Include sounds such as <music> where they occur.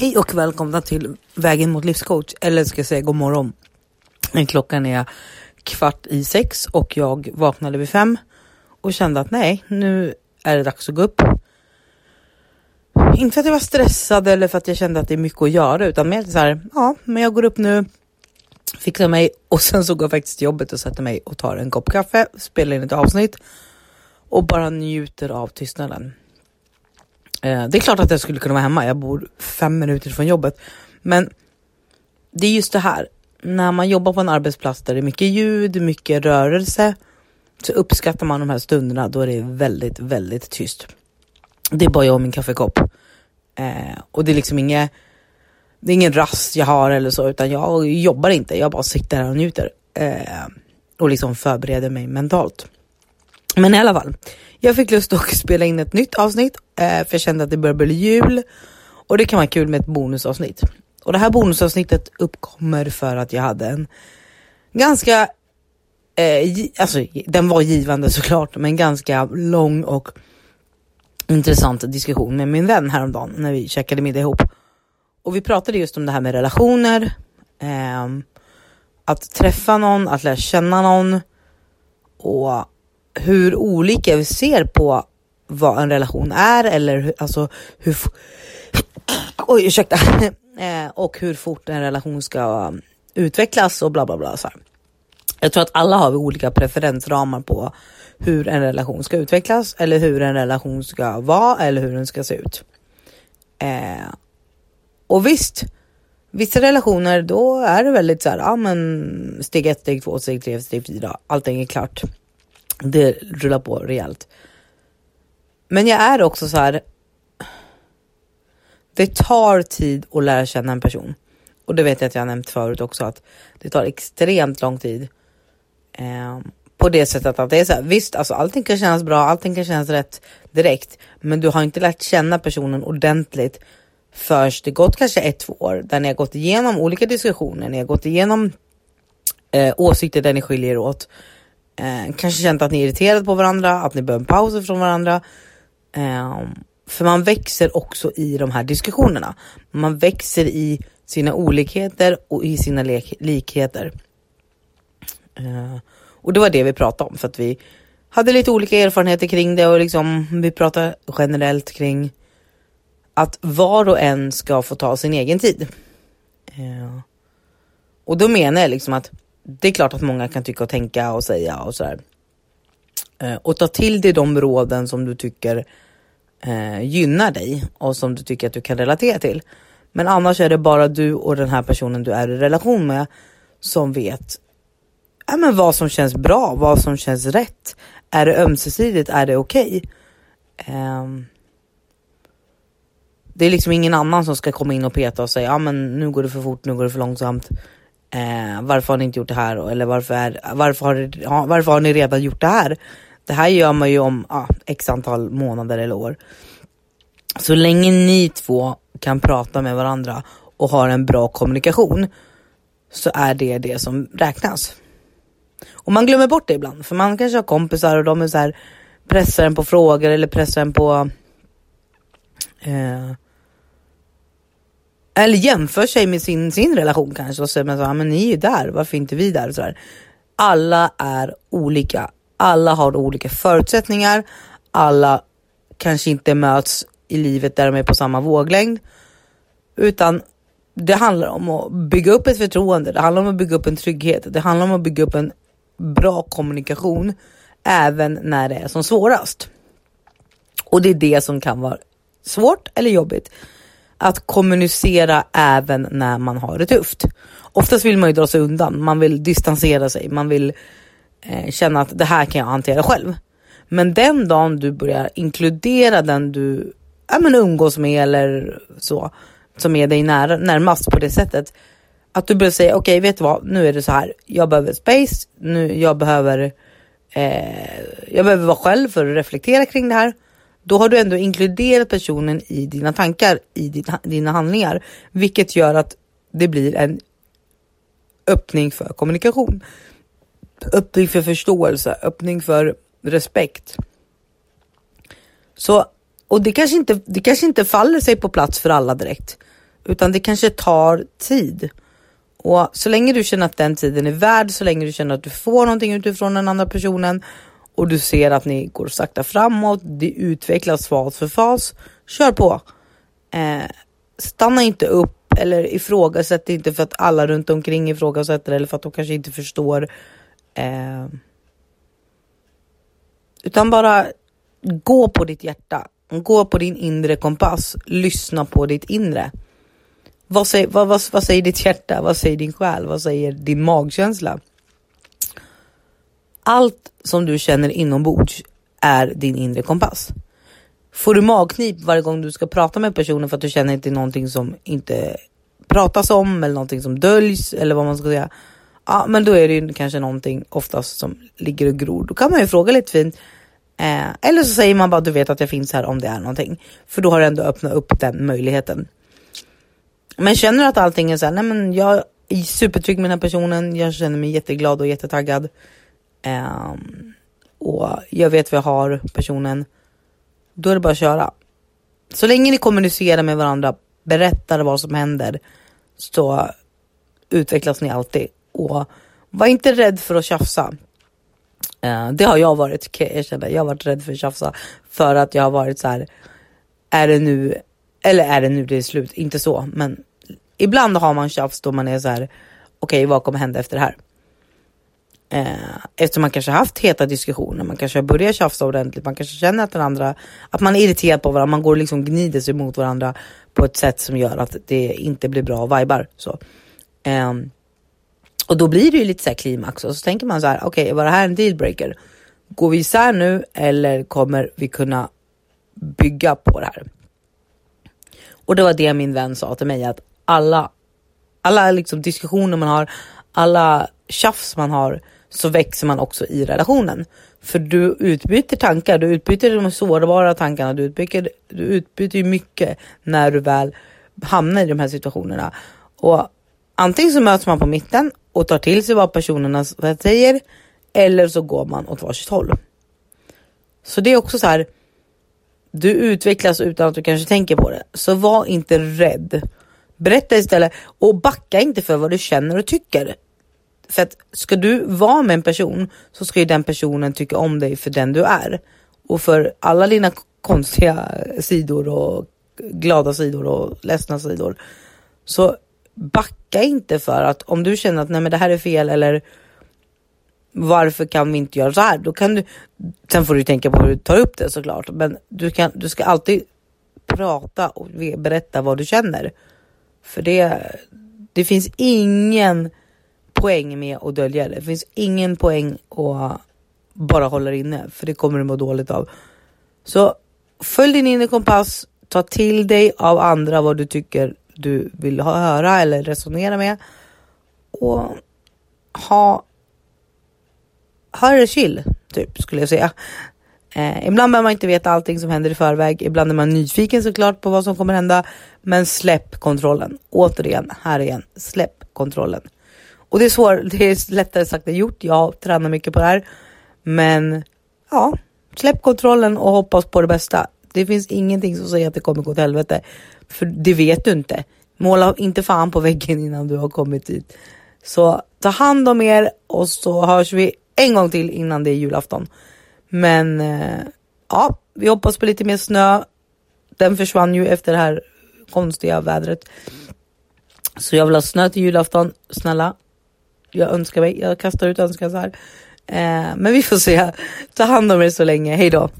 Hej och välkomna till Vägen mot livscoach, eller ska jag säga god morgon. Klockan är kvart i sex och jag vaknade vid fem och kände att nej, nu är det dags att gå upp. Inte för att jag var stressad eller för att jag kände att det är mycket att göra utan mer så här, ja, men jag går upp nu, fixar mig <laughs> och sen så går jag faktiskt till jobbet och sätter mig och tar en kopp kaffe, spelar in ett avsnitt och bara njuter av tystnaden. Eh, det är klart att jag skulle kunna vara hemma, jag bor fem minuter från jobbet. Men det är just det här, när man jobbar på en arbetsplats där det är mycket ljud, mycket rörelse, så uppskattar man de här stunderna då är det väldigt, väldigt tyst. Det är bara jag och min kaffekopp. Eh, och det är liksom inget, det är ingen rast jag har eller så, utan jag jobbar inte, jag bara sitter här och njuter. Eh, och liksom förbereder mig mentalt. Men i alla fall, jag fick lust att <laughs> spela in ett nytt avsnitt eh, för jag kände att det börjar bli jul och det kan vara kul med ett bonusavsnitt. Och det här bonusavsnittet uppkommer för att jag hade en ganska, eh, alltså den var givande såklart, men ganska lång och intressant diskussion med min vän häromdagen när vi käkade middag ihop. Och vi pratade just om det här med relationer, eh, att träffa någon, att lära känna någon och hur olika vi ser på vad en relation är eller hur, alltså hur... <clears throat> Oj, ursäkta. <laughs> Eh, och hur fort en relation ska um, utvecklas och bla bla bla. Så här. Jag tror att alla har vi olika preferensramar på hur en relation ska utvecklas eller hur en relation ska vara eller hur den ska se ut. Eh, och visst, vissa relationer då är det väldigt så här, ja men steg ett, steg två, steg tre, steg fyra, allting är klart. Det rullar på rejält. Men jag är också så här. Det tar tid att lära känna en person. Och det vet jag att jag har nämnt förut också att det tar extremt lång tid. Eh, på det sättet att det är så här, visst alltså allting kan kännas bra, allting kan kännas rätt direkt. Men du har inte lärt känna personen ordentligt först det gått kanske ett, två år där ni har gått igenom olika diskussioner, ni har gått igenom eh, åsikter där ni skiljer åt. Eh, kanske känt att ni är irriterade på varandra, att ni behöver pauser från varandra. Eh, för man växer också i de här diskussionerna. Man växer i sina olikheter och i sina likheter. Eh, och det var det vi pratade om för att vi hade lite olika erfarenheter kring det och liksom vi pratade generellt kring att var och en ska få ta sin egen tid. Eh, och då menar jag liksom att det är klart att många kan tycka och tänka och säga och sådär. Eh, och ta till dig de råden som du tycker eh, gynnar dig och som du tycker att du kan relatera till. Men annars är det bara du och den här personen du är i relation med som vet ja, men vad som känns bra, vad som känns rätt. Är det ömsesidigt? Är det okej? Okay? Eh, det är liksom ingen annan som ska komma in och peta och säga ja men nu går det för fort, nu går det för långsamt. Eh, varför har ni inte gjort det här? Eller varför, är, varför, har, varför har ni redan gjort det här? Det här gör man ju om ah, x antal månader eller år. Så länge ni två kan prata med varandra och har en bra kommunikation så är det det som räknas. Och man glömmer bort det ibland för man kanske har kompisar och de är så här pressar en på frågor eller pressar en på eh, eller jämför sig med sin, sin relation kanske och säger men, så, men ni är ju där, varför inte vi där? Så där. Alla är olika. Alla har olika förutsättningar. Alla kanske inte möts i livet där de är på samma våglängd. Utan det handlar om att bygga upp ett förtroende. Det handlar om att bygga upp en trygghet. Det handlar om att bygga upp en bra kommunikation även när det är som svårast. Och det är det som kan vara svårt eller jobbigt att kommunicera även när man har det tufft. Oftast vill man ju dra sig undan, man vill distansera sig, man vill eh, känna att det här kan jag hantera själv. Men den dagen du börjar inkludera den du ja, men umgås med eller så, som är dig nära, närmast på det sättet. Att du börjar säga, okej okay, vet du vad, nu är det så här, jag behöver space, nu, jag behöver eh, jag behöver vara själv för att reflektera kring det här. Då har du ändå inkluderat personen i dina tankar, i dina, dina handlingar, vilket gör att det blir en öppning för kommunikation. Öppning för förståelse, öppning för respekt. Så, och det kanske, inte, det kanske inte faller sig på plats för alla direkt. Utan det kanske tar tid. Och så länge du känner att den tiden är värd, så länge du känner att du får någonting utifrån den andra personen och du ser att ni går sakta framåt, det utvecklas fas för fas, kör på. Eh, stanna inte upp eller ifrågasätt inte för att alla runt omkring ifrågasätter eller för att de kanske inte förstår. Eh, utan bara gå på ditt hjärta, gå på din inre kompass, lyssna på ditt inre. Vad säger, vad, vad, vad säger ditt hjärta? Vad säger din själ? Vad säger din magkänsla? Allt som du känner inombords är din inre kompass. Får du magknip varje gång du ska prata med personen för att du känner att det är någonting som inte pratas om eller någonting som döljs eller vad man ska säga. Ja, men då är det ju kanske någonting oftast som ligger och gror. Då kan man ju fråga lite fint. Eh, eller så säger man bara du vet att jag finns här om det är någonting. För då har du ändå öppnat upp den möjligheten. Men känner du att allting är så här, nej men jag är supertrygg med den här personen, jag känner mig jätteglad och jättetaggad. Um, och jag vet vad jag har personen. Då är det bara att köra. Så länge ni kommunicerar med varandra, berättar vad som händer, så utvecklas ni alltid. Och var inte rädd för att tjafsa. Uh, det har jag varit, kan jag erkänna. Jag har varit rädd för att tjafsa för att jag har varit så här. Är det nu eller är det nu det är slut? Inte så, men ibland har man tjafs då man är så här. Okej, okay, vad kommer hända efter det här? Eh, eftersom man kanske haft heta diskussioner, man kanske har börjat tjafsa ordentligt, man kanske känner att den andra, att man är irriterad på varandra, man går liksom gnider sig mot varandra på ett sätt som gör att det inte blir bra vibar. Så. Eh, och då blir det ju lite så här klimax och så tänker man så här, okej okay, var det här en dealbreaker? Går vi isär nu eller kommer vi kunna bygga på det här? Och det var det min vän sa till mig att alla, alla liksom diskussioner man har, alla tjafs man har så växer man också i relationen. För du utbyter tankar, du utbyter de sårbara tankarna, du utbyter, du utbyter mycket när du väl hamnar i de här situationerna. Och antingen så möts man på mitten och tar till sig vad personerna säger eller så går man åt varsitt håll. Så det är också så här. Du utvecklas utan att du kanske tänker på det. Så var inte rädd. Berätta istället och backa inte för vad du känner och tycker. För att ska du vara med en person så ska ju den personen tycka om dig för den du är. Och för alla dina konstiga sidor och glada sidor och ledsna sidor. Så backa inte för att om du känner att nej men det här är fel eller varför kan vi inte göra så här? Då kan du, sen får du tänka på hur du tar upp det såklart, men du, kan, du ska alltid prata och berätta vad du känner. För det, det finns ingen poäng med att dölja det. Det finns ingen poäng att bara hålla det inne, för det kommer du må dåligt av. Så följ din inre kompass, ta till dig av andra vad du tycker du vill höra eller resonera med. Och ha, ha det chill, typ skulle jag säga. Eh, ibland behöver man inte veta allting som händer i förväg. Ibland är man nyfiken såklart på vad som kommer hända. Men släpp kontrollen. Återigen, här igen, släpp kontrollen. Och det är svårt, det är lättare sagt än gjort. Jag tränar mycket på det här. Men ja, släpp kontrollen och hoppas på det bästa. Det finns ingenting som säger att det kommer gå till helvete. För det vet du inte. Måla inte fan på väggen innan du har kommit dit. Så ta hand om er och så hörs vi en gång till innan det är julafton. Men eh, ja, vi hoppas på lite mer snö. Den försvann ju efter det här konstiga vädret. Så jag vill ha snö till julafton, snälla. Jag önskar mig, jag kastar ut önskan så här. Eh, men vi får se. Ta hand om er så länge, hejdå.